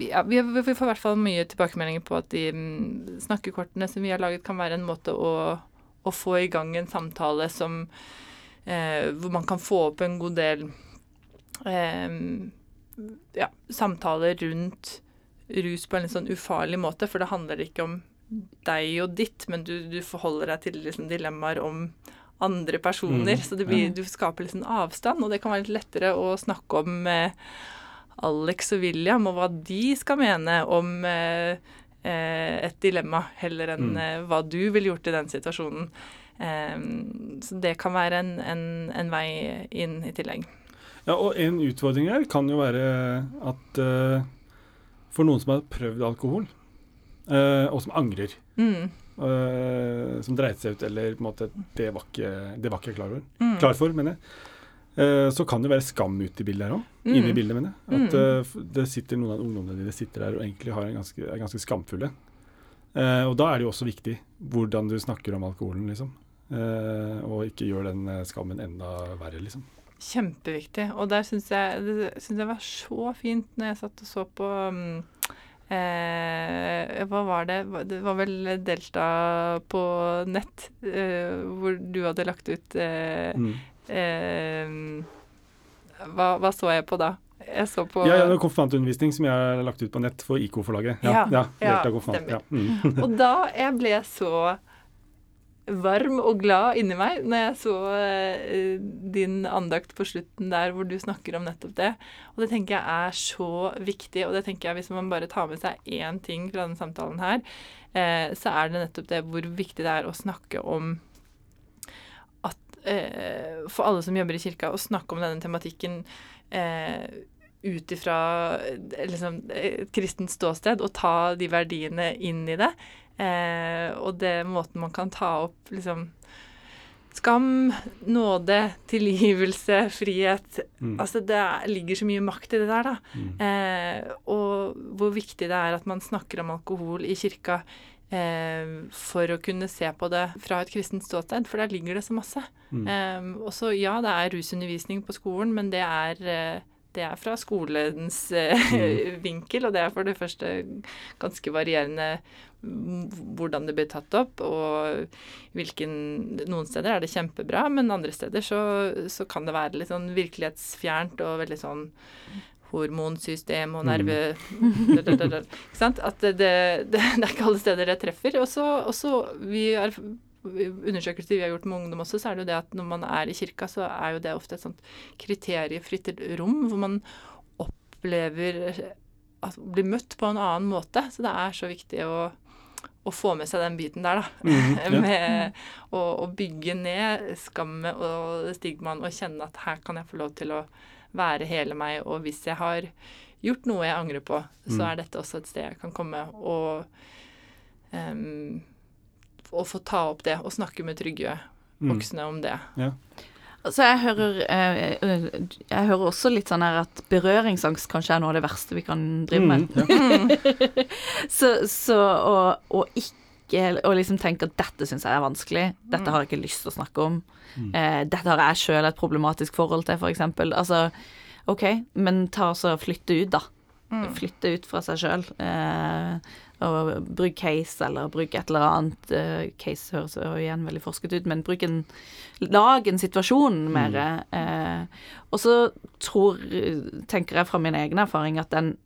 ja, vi, får i hvert fall mye tilbakemeldinger på at de um, snakkekortene som vi har laget, kan være en måte å, å få i gang en samtale som eh, Hvor man kan få opp en god del eh, ja, samtaler rundt rus på en litt sånn ufarlig måte, for det handler ikke om deg og ditt, men du, du forholder deg til liksom, dilemmaer om andre personer. Mm, så blir, ja. du skaper litt sånn avstand, og det kan være litt lettere å snakke om eh, Alex og William og hva de skal mene om eh, Eh, et dilemma heller enn mm. Eh, hva du ville gjort i den situasjonen. så det kan være en, en, en, vei inn i tillegg. Ja, og en utfordring her kan jo være at uh, for noen som har prøvd alkohol, og som angrer mm. Som dreit seg ut, eller på en måte Det var ikke, det var ikke jeg klar, mm. klar for, mener jeg. Eh, så kan det være skam ute i bildet her òg. Mm. Inne i bildet, mener jeg. At mm. det sitter noen av ungdommene dine sitter der og egentlig ganske, er ganske skamfulle. Uh, og da er det jo også viktig hvordan du snakker om alkoholen, liksom. Uh, og ikke gjør den skammen enda verre, liksom. Kjempeviktig. Og der syns jeg det synes jeg var så fint når jeg satt og så på um, eh, Hva var det? Det var vel Delta på nett, eh, hvor du hadde lagt ut eh, mm hva, hva, så jeg på da? Jeg så på Ja, ja det er konfirmantundervisning som jeg har lagt ut på nett for IK-forlaget. Ja, ja, ja, ja Ja. Mm. og da jeg ble så varm og glad inni meg når jeg så uh, din andakt på slutten der hvor du snakker om nettopp det. Og det tenker jeg er så viktig, og det tenker jeg hvis man bare tar med seg én ting fra denne samtalen her, uh, så er det nettopp det hvor viktig det er å snakke om for alle som jobber i kirka, å snakke om denne tematikken eh, ut ifra eh, liksom, et kristent ståsted og ta de verdiene inn i det. Eh, og det måten man kan ta opp liksom Skam, nåde, tilgivelse, frihet. Mm. Altså det ligger så mye makt i det der, da. Mm. Eh, og hvor viktig det er at man snakker om alkohol i kirka eh, for å kunne se på det fra et kristent ståsted, for der ligger det så masse. Mm. Eh, og så ja, det er rusundervisning på skolen, men det er, eh, det er fra skolens eh, mm. vinkel, og det er for det første ganske varierende hvordan det blir tatt opp, og hvilken Noen steder er det kjempebra, men andre steder så, så kan det være litt sånn virkelighetsfjernt og veldig sånn hormonsystem og nerve mm. Ikke sant? At det, det, det, er ikke alle steder det treffer. Og så vi er undersøkelser vi har gjort med ungdom også, så er det jo det at når man er i kirka, så er jo det ofte et sånt kriteriefritt rom hvor man opplever at blir møtt på en annen måte. Så det er så viktig å, å få med seg den biten der, da. Mm, ja. med å, å, bygge ned skammen og stigmaen og kjenne at her kan jeg få lov til å være hele meg. Og hvis jeg har gjort noe jeg angrer på, så mm. er dette også et sted jeg kan komme og, um, og få ta opp det og snakke med trygge mm. voksne om det. Ja. Altså jeg hører, eh, jeg hører også litt sånn her at berøringsangst kanskje er noe av det verste vi kan drive med. Mm, ja. så, så å, å, ikke Å liksom tenke at dette syns jeg er vanskelig, dette mm. har jeg ikke lyst til å snakke om. Mm. Eh, dette har jeg sjøl et problematisk forhold til, f.eks. Altså, OK, men ta og flytte ut, da. Mm. Flytte ut fra seg sjøl. Eh, og bruk case, eller bruk et eller annet. Eh, case høres jo igjen veldig forsket ut, men bruk en Lag en situasjon mer. Eh, og så tror tenker jeg fra min egen erfaring at den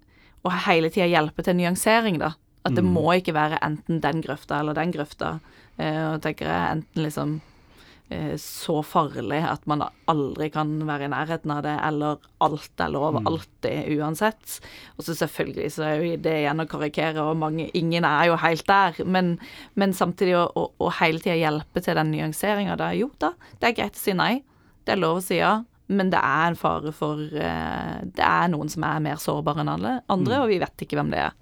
å hele tida hjelpe til nyansering, da. At det Mm. må ikke være enten den grøfta eller den grøfta. Eh, og tenker jeg enten liksom eh, så farlig at man aldri kan være i nærheten av det, eller alt er lov Mm. alltid uansett. Og så selvfølgelig så er jo det igjen å karikere, og mange, ingen er jo helt der. Men, men samtidig å, å, å hele tida hjelpe til den nyanseringa da. Jo da, det er greit å si nei. Det er lov å si ja. Men det er en fare for eh, Det er noen som er mer sårbare enn alle andre, Mm. og vi vet ikke hvem det er.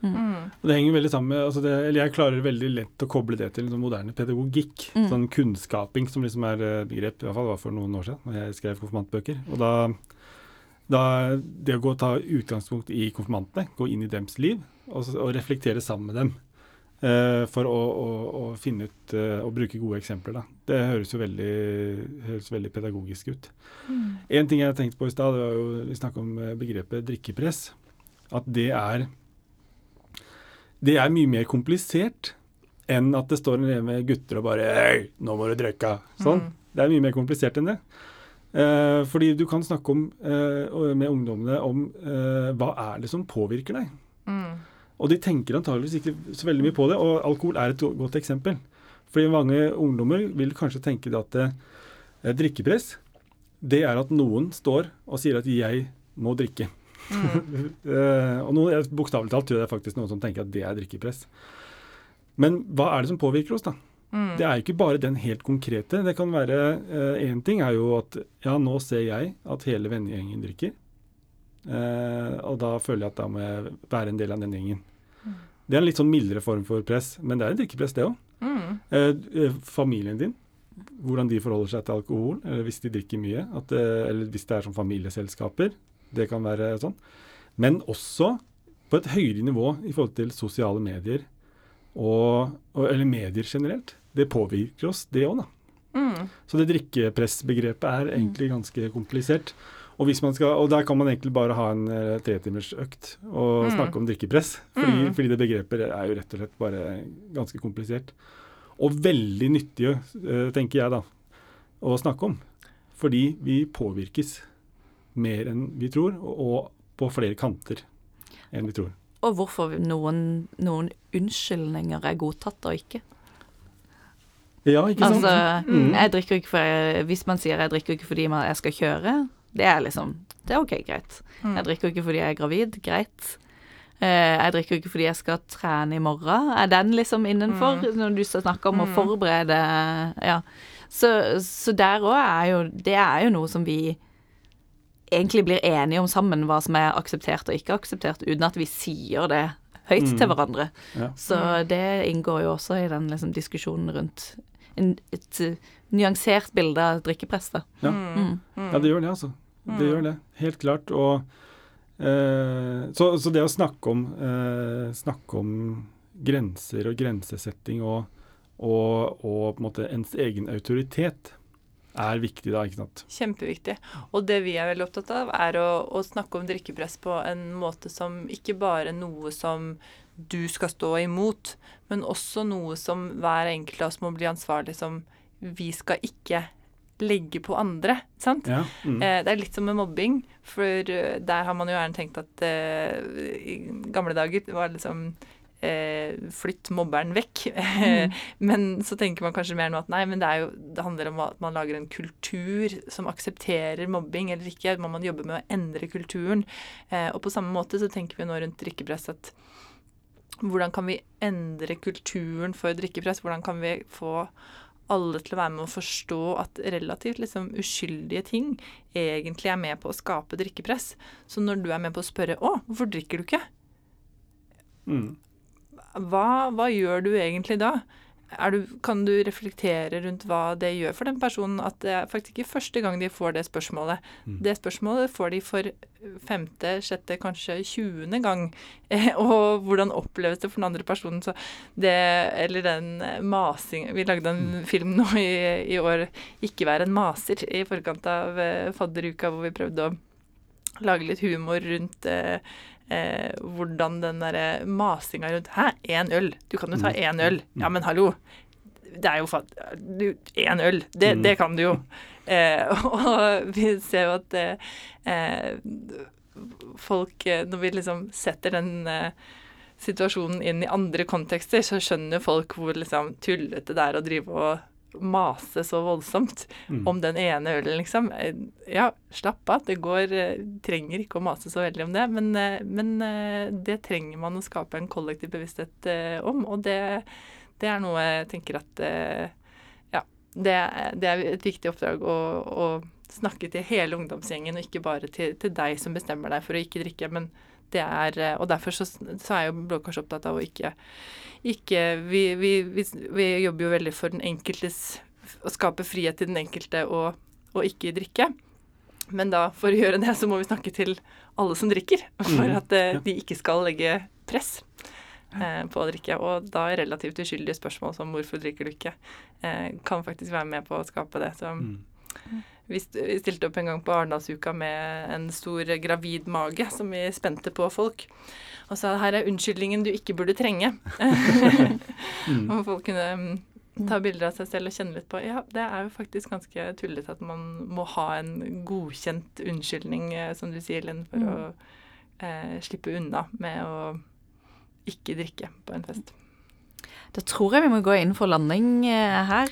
Mm. Og Det henger veldig sammen med altså det, eller Jeg klarer veldig lett å koble det til liksom moderne pedagogikk. Mm. Sånn kunnskaping, som liksom er eh, begrep, i hvert fall var for noen år siden, når jeg skrev konfirmantbøker. Og da, da Det å gå og ta utgangspunkt i konfirmantene, gå inn i deres liv og, og reflektere sammen med dem. Uh, for å, å, å finne ut eh, og bruke gode eksempler. Da. Det høres jo veldig, høres veldig pedagogisk ut. Mm. En ting jeg tenkte på i stad, det var jo vi snakka om begrepet drikkepress. At det er Det er mye mer komplisert enn at det står en elev med gutter og bare Hei, nå må du drikke. Sånn. Mm. Det er mye mer komplisert enn det. Eh, fordi du kan snakke om, eh, med ungdommene om eh, hva er det som påvirker deg. Mm. Og de tenker antageligvis ikke så veldig mye på det, og alkohol er et godt eksempel. Fordi mange ungdommer vil kanskje tenke at eh, drikkepress, det er at noen står og sier at 'jeg må drikke'. Mm. uh, og noen- bokstavelig talt tror jeg det er faktisk noen som tenker at det er drikkepress. Men hva er det som påvirker oss, da? Mm. Det er jo ikke bare den helt konkrete. Det kan være Én ting er jo at ja, nå ser jeg at hele vennegjengen drikker. Eh, og da føler jeg at da må jeg være en del av den gjengen. Mm. Det er en litt sånn mildere form for press, men det er en drikkepress, det òg. Mm. Eh, eh, familien din, hvordan de forholder seg til alkohol, eller hvis de drikker mye. At, eh, eller hvis det er som familieselskaper. Det kan være sånn. Men også på et høyere nivå i forhold til sosiale medier, og, og, eller medier generelt. Det påvirker oss, det òg, da. Mm. Så det drikkepressbegrepet er egentlig ganske komplisert. Og, hvis man skal, og der kan man egentlig bare ha en uh, tretimersøkt og Mm. snakke om drikkepress. Fordi, Mm. fordi det begrepet er jo rett og slett bare ganske komplisert. Og veldig nyttige, eh, tenker jeg da, å snakke om. Fordi vi påvirkes mer enn vi tror, og, på flere kanter enn vi tror. Og hvorfor noen, noen unnskyldninger er godtatt og ikke. Ja, ikke sant? Altså, Mm. jeg drikker ikke for, Hvis man sier jeg drikker ikke fordi jeg skal kjøre, det er liksom Det er OK, greit. Mm. Jeg drikker ikke fordi jeg er gravid, greit. Eh, jeg drikker ikke fordi jeg skal trene i morgen. Er den liksom innenfor, Mm. når du snakker om å Mm. forberede Ja. Så, så der òg er jo Det er jo noe som vi egentlig blir enige om sammen, hva som er akseptert og ikke akseptert, uten at vi sier det høyt Mm. til hverandre. Ja. Så det inngår jo også i den liksom, diskusjonen rundt en, et uh, nyansert bilde av drikkepress. da. Ja. Mm. Ja, det gjør det, altså. Det Mm. gjør det. Helt klart. Og eh, så, så det å snakke om, eh, snakke om grenser og grensesetting og, og, og på en måte ens egen autoritet er viktig da, ikke sant. Kjempeviktig. Og det vi er veldig opptatt av, er å, å snakke om drikkepress på en måte som ikke bare noe som du skal stå imot, men også noe som hver enkelt av oss må bli ansvarlig som vi skal ikke legge på andre. sant? Ja. Mm. Eh, det er litt som med mobbing, for eh, der har man jo gjerne tenkt at eh, i gamle dager var det liksom eh, Flytt mobberen vekk. men så tenker man kanskje mer nå at nei, men det, er jo, det handler om at man lager en kultur som aksepterer mobbing eller ikke. Må Man jobbe med å endre kulturen. Eh, og på samme måte så tenker vi nå rundt drikkepress at hvordan kan vi endre kulturen for drikkepress? Hvordan kan vi få alle til å være med å forstå at relativt liksom, uskyldige ting egentlig er med på å skape drikkepress. Så når du er med på å spørre 'Å, hvorfor drikker du ikke?' Mm. Hva, hva gjør du egentlig da? Du, kan du reflektere rundt hva det gjør for den personen at det er faktisk ikke første gang de får det spørsmålet. Mm. Det spørsmålet får de for femte, sjette, kanskje tjuende gang. Eh, og hvordan oppleves det for den andre personen? Så det, eller den eh, masing Vi lagde en film nå i, i år, 'Ikke være en maser', i forkant av eh, fadderuka, hvor vi prøvde å lage litt humor rundt eh, eh, hvordan den derre masinga rundt Hæ, én øl? Du kan jo ta Mm. én øl. Ja, men hallo. Det er jo fatt... Én øl, det, Mm. det kan du jo. Eh, og vi ser jo at eh, eh, folk eh, Når vi liksom setter den eh, situasjonen inn i andre kontekster, så skjønner folk hvor liksom tullete det er å drive og mase så voldsomt Mm. om den ene ølen, liksom. Eh, Ja, slapp av. Det går eh, Trenger ikke å mase så veldig om det, men, eh, men det trenger man å skape en kollektiv bevissthet om, og det, det er noe jeg tenker at Ja, det, det er et viktig oppdrag å, å snakke til hele ungdomsgjengen, og ikke bare til, til deg som bestemmer deg for å ikke drikke. men det er, eh, og derfor så, så er jo Blå Kors opptatt av å ikke, ikke vi, vi, vi, vi jobber jo veldig for den enkeltes Å skape frihet til den enkelte og, og ikke drikke. Men da, for å gjøre det, så må vi snakke til alle som drikker. For Mhm, at eh, de ikke skal legge press eh, på å drikke. Og da relativt uskyldige spørsmål som 'hvorfor drikker du ikke?' Eh, kan faktisk være med på å skape det. Så Mm. Vi, stilte opp en gang på Arendalsuka med en stor eh, gravid mage som vi spente på folk. Og sa her er unnskyldningen du ikke burde trenge. Mm. og folk kunne mm, ta bilder av seg selv og kjenne litt på Ja, det er jo faktisk ganske tullete at man må ha en godkjent unnskyldning, eh, som du sier, Linn, for Mm. å eh, slippe unna med å ikke drikke på en fest. Da tror jeg vi må gå inn for landing eh, her.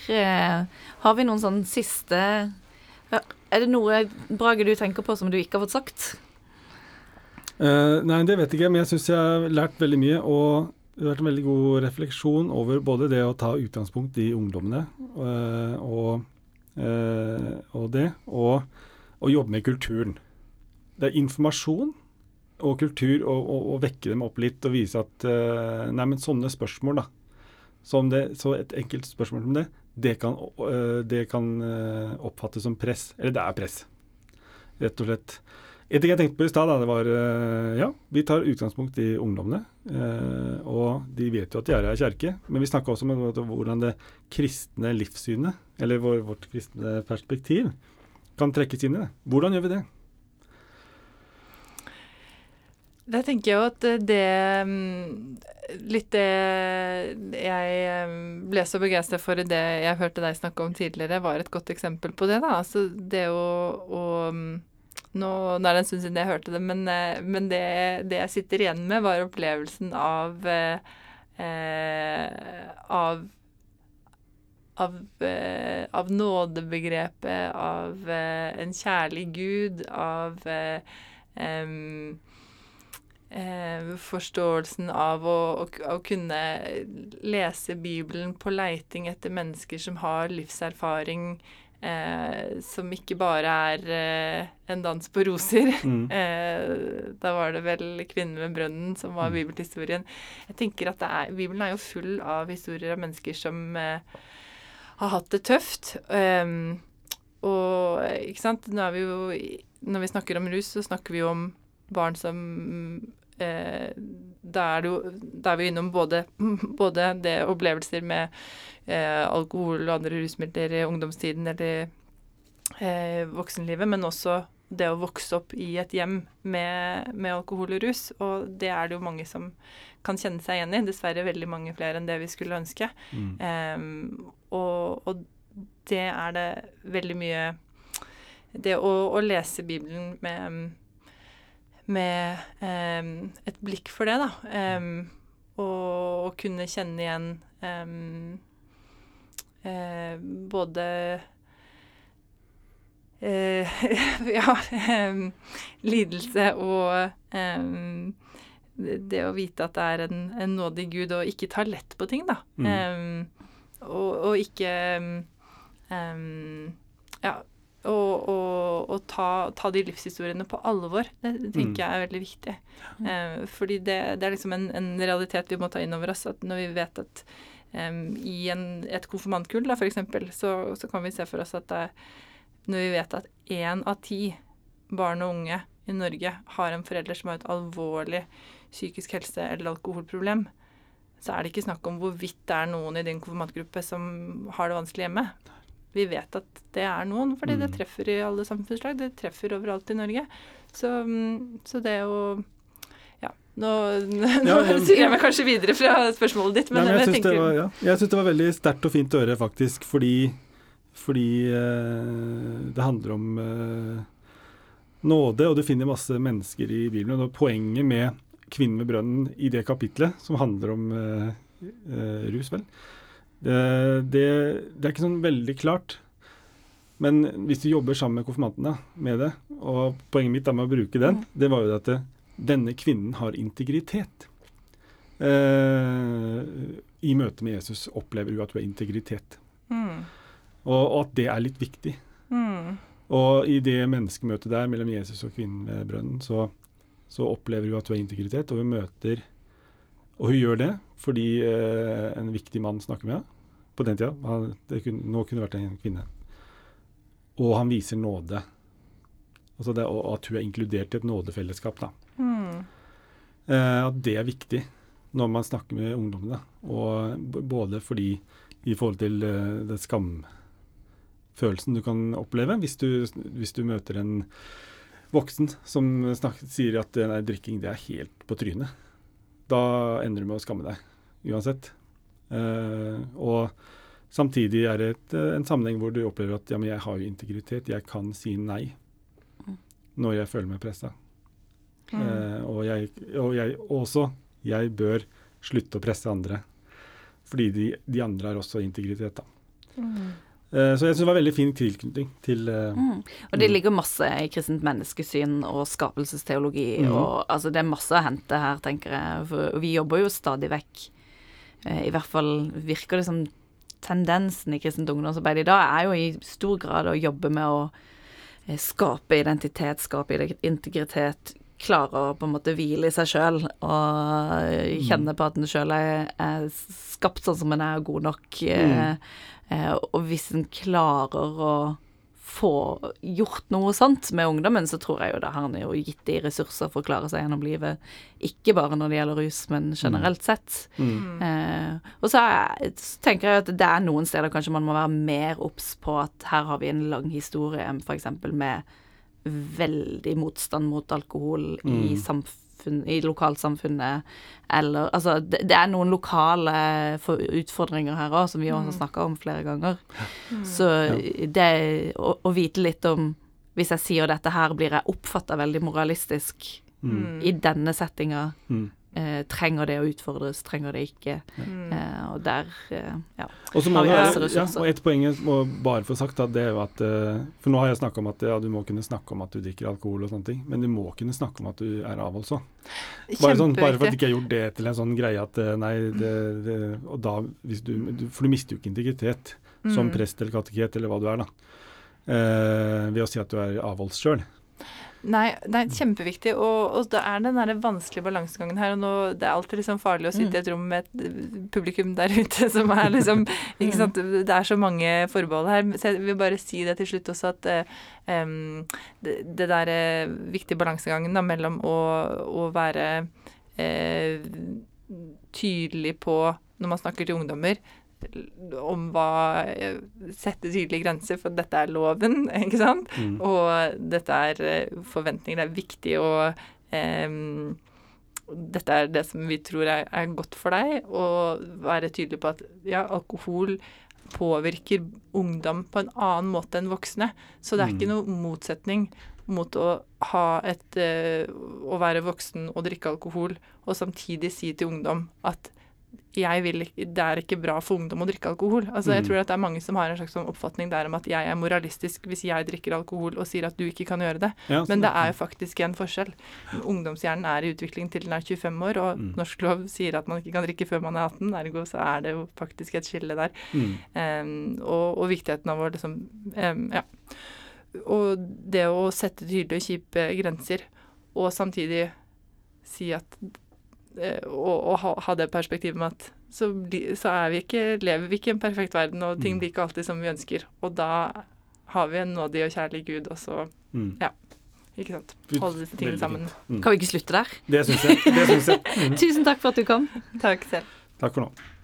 Har vi noen sånn siste ja, Er det noe, Brage, du tenker på som du ikke har fått sagt? Uh, nei, det vet jeg ikke, men jeg syns jeg har lært veldig mye. Og det har vært en veldig god refleksjon over både det å ta utgangspunkt i ungdommene uh, og, uh, og det, og å jobbe med kulturen. Det er informasjon og kultur, og vekke dem opp litt og vise at Nei, men sånne spørsmål, da. Det, så et enkelt spørsmål som det, det kan, eh, det kan eh, oppfattes som press. Eller det er press, rett og slett. En ting jeg tenkte på i stad, var eh, Ja, vi tar utgangspunkt i ungdommene. og de vet jo at de er i kjerke. Men vi snakka også om hvordan det kristne livssynet, eller vårt kristne perspektiv, kan trekkes inn i det. Hvordan gjør vi det? Jeg tenker jo at det mm, Litt det jeg mm, ble så begeistret for i det jeg hørte deg snakke om tidligere, var et godt eksempel på det. da. Altså det å, å mm, nå, nå er det en stund siden jeg hørte det, men, eh, men det, det jeg sitter igjen med, var opplevelsen av eh, eh, av av, eh, av nådebegrepet, av eh, en kjærlig Gud, av eh, em, eh, forståelsen av å, å, å kunne lese Bibelen på leiting etter mennesker som har livserfaring, eh, som ikke bare er eh, en dans på roser. Mm. Eh, da var det vel 'Kvinnen ved brønnen' som var Mm. bibelhistorien. Jeg tenker at det er, Bibelen er jo full av historier av mennesker som eh, har hatt det tøft. Um, og ikke sant, nå er vi jo Når vi snakker om rus, så snakker vi jo om barn som eh, Da er jo Da er vi innom både, både det opplevelser med eh, alkohol og andre rusmidler i ungdomstiden eller eh, voksenlivet, men også det å vokse opp i et hjem med, med alkohol og rus. Og det er det jo mange som kan kjenne seg igjen i. Dessverre veldig mange flere enn det vi skulle ønske. Mm. Em, og, og det er det veldig mye Det å, å lese Bibelen med, med em, et blikk for det, da. em, og kunne kjenne igjen em, eh, både eh, ja, em, lidelse og det å vite at det er en, en nådig Gud, og ikke ta lett på ting, da. Mm. Um, og, og ikke um, Ja. Og, og, og ta, ta de livshistoriene på alvor. Det, det tenker Mm. jeg er veldig viktig. Eh, fordi det, det er liksom en, en realitet vi må ta inn over oss. At når vi vet at em, i en, et konfirmantkull, f.eks., så, så kan vi se for oss at det, når vi vet at én av ti barn og unge i Norge har en forelder som har et alvorlig psykisk helse- eller alkoholproblem, så er det ikke snakk om hvorvidt det er noen i din konfirmantgruppe som har det vanskelig hjemme. Vi vet at det er noen, fordi det Mm. treffer i alle samfunnslag. Det treffer overalt i Norge. Så, mm, så det å ja, nå, nå Ja, jeg, sier jeg meg kanskje videre fra spørsmålet ditt, men, Nei, men jeg jeg syns det, var- ja. Jeg syns det var veldig sterkt og fint å høre, faktisk, fordi, fordi eh, det handler om eh, nåde, og du finner masse mennesker i Bibelen. Og poenget med kvinnen ved brønnen i det kapitlet, som handler om eh, eh, rus, vel, det, det, det er ikke sånn veldig klart. Men hvis du jobber sammen med konfirmantene med det, og poenget mitt da med å bruke den, det var jo at det, denne kvinnen har integritet. Eh, I møte med Jesus opplever du at du har integritet, mm, og, og at det er litt viktig. mm, Og i det menneskemøtet der mellom Jesus og kvinnen ved brønnen, så, så opplever hun at hun har integritet, og hun møter Og hun gjør det fordi eh, en viktig mann snakker med henne på den tida. Han, det kunne, nå kunne det vært en kvinne. Og han viser nåde. Altså det, og at hun er inkludert i et nådefellesskap. da. mm, Eh, at det er viktig når man snakker med ungdommene. Og både fordi i forhold til eh, den skamfølelsen du kan oppleve hvis du, hvis du møter en voksen som snakker, sier at eh, nei, drikking det er helt på trynet. Da ender du med å skamme deg uansett. Uh, og samtidig er det et, eh, en sammenheng hvor du opplever at ja, men jeg har jo integritet, jeg kan si nei når jeg føler meg pressa. mm. Uh, og, jeg, og jeg også jeg bør slutte å presse andre. Fordi de, de andre har også integritet. da. Mm. Eh, så jeg syns det var veldig fin tilknytning til eh, Mm. Og det Mm. ligger masse i kristent menneskesyn og skapelsesteologi, mm. og altså det er masse å hente her, tenker jeg. For vi jobber jo stadig vekk. Eh, I hvert fall virker det som tendensen i kristent ungdomsarbeid i dag er jo i stor grad å jobbe med å skape identitet, skape integritet. Klare å på en måte hvile i seg sjøl og kjenne på at en sjøl er, er skapt sånn som en er, god nok. Mm. eh, og hvis en klarer å få gjort noe sånt med ungdommen, så tror jeg jo det har han jo gitt de ressurser for å klare seg gjennom livet. Ikke bare når det gjelder rus, men generelt sett. mm, Eh, og så, er, så tenker jeg at det er noen steder kanskje man må være mer obs på at her har vi en lang historie f.eks. med veldig motstand mot alkohol i, Mm. samfunn, i lokalsamfunnet, eller Altså, det, det er noen lokale utfordringer her òg, som vi også har snakka om flere ganger. Så det å, å vite litt om Hvis jeg sier dette her, blir jeg oppfatta veldig moralistisk Mm. i denne settinga. Eh, trenger det å utfordres, trenger det ikke? Mm. Eh, og der eh, ja. Og Har vi masse ja, og et poeng jeg må bare få sagt, det er jo at eh, For nå har jeg snakka om at ja, du må kunne snakke om at du drikker alkohol og sånne ting, men du må kunne snakke om at du er avholds også. Bare, sånn, bare for at du ikke har gjort det til en sånn greie at eh, nei, det, det Og da hvis du, du For du mister jo ikke integritet som Mm. prest eller kateket eller hva du er, da. Eh, ved å si at du er avholds sjøl. Nei, det er kjempeviktig, og, og det er den der vanskelige balansegangen her. og nå, Det er alltid liksom farlig å sitte i et rom med et eh, publikum der ute som er liksom ikke sant, Det er så mange forbehold her. Så jeg vil bare si det til slutt også at um, det, det der eh, viktige balansegangen da, mellom å, å være uh, tydelig på når man snakker til ungdommer, om hva eh, Sette tydelige grenser, for dette er loven, ikke sant? Mm. Og dette er eh, forventninger. Det er viktig å em, Dette er det som vi tror er, er godt for deg, og være tydelig på at ja, alkohol påvirker ungdom på en annen måte enn voksne. Så det er ikke Mm. noe motsetning mot å ha et Å være voksen og drikke alkohol, og samtidig si til ungdom at vil det er ikke bra for ungdom å drikke alkohol. Altså, Jeg Mm. tror at det er mange som har en slags sånn oppfatning der om at jeg er moralistisk hvis jeg drikker alkohol og sier at du ikke kan gjøre det. Ja, Men det er jo faktisk en forskjell. Ungdomshjernen er i utvikling til den er 25 år, og Mm. norsk lov sier at man ikke kan drikke før man er 18, ergo så er det jo faktisk et skille der. mm. Um, og, og viktigheten av å liksom um, Ja. Og det å sette tydelige og kjipe grenser, og samtidig si at eh, og ha, det perspektivet med at så, så er vi ikke, lever vi ikke i en perfekt verden, og ting Mm. blir ikke alltid som vi ønsker. Og da har vi en nådig og kjærlig Gud, og så Mm. Ikke sant. Holde disse tingene sammen. Mm. Kan vi ikke slutte der? Det syns jeg. Det synes jeg. Mm. Tusen takk for at du kom. Takk selv. Takk for nå.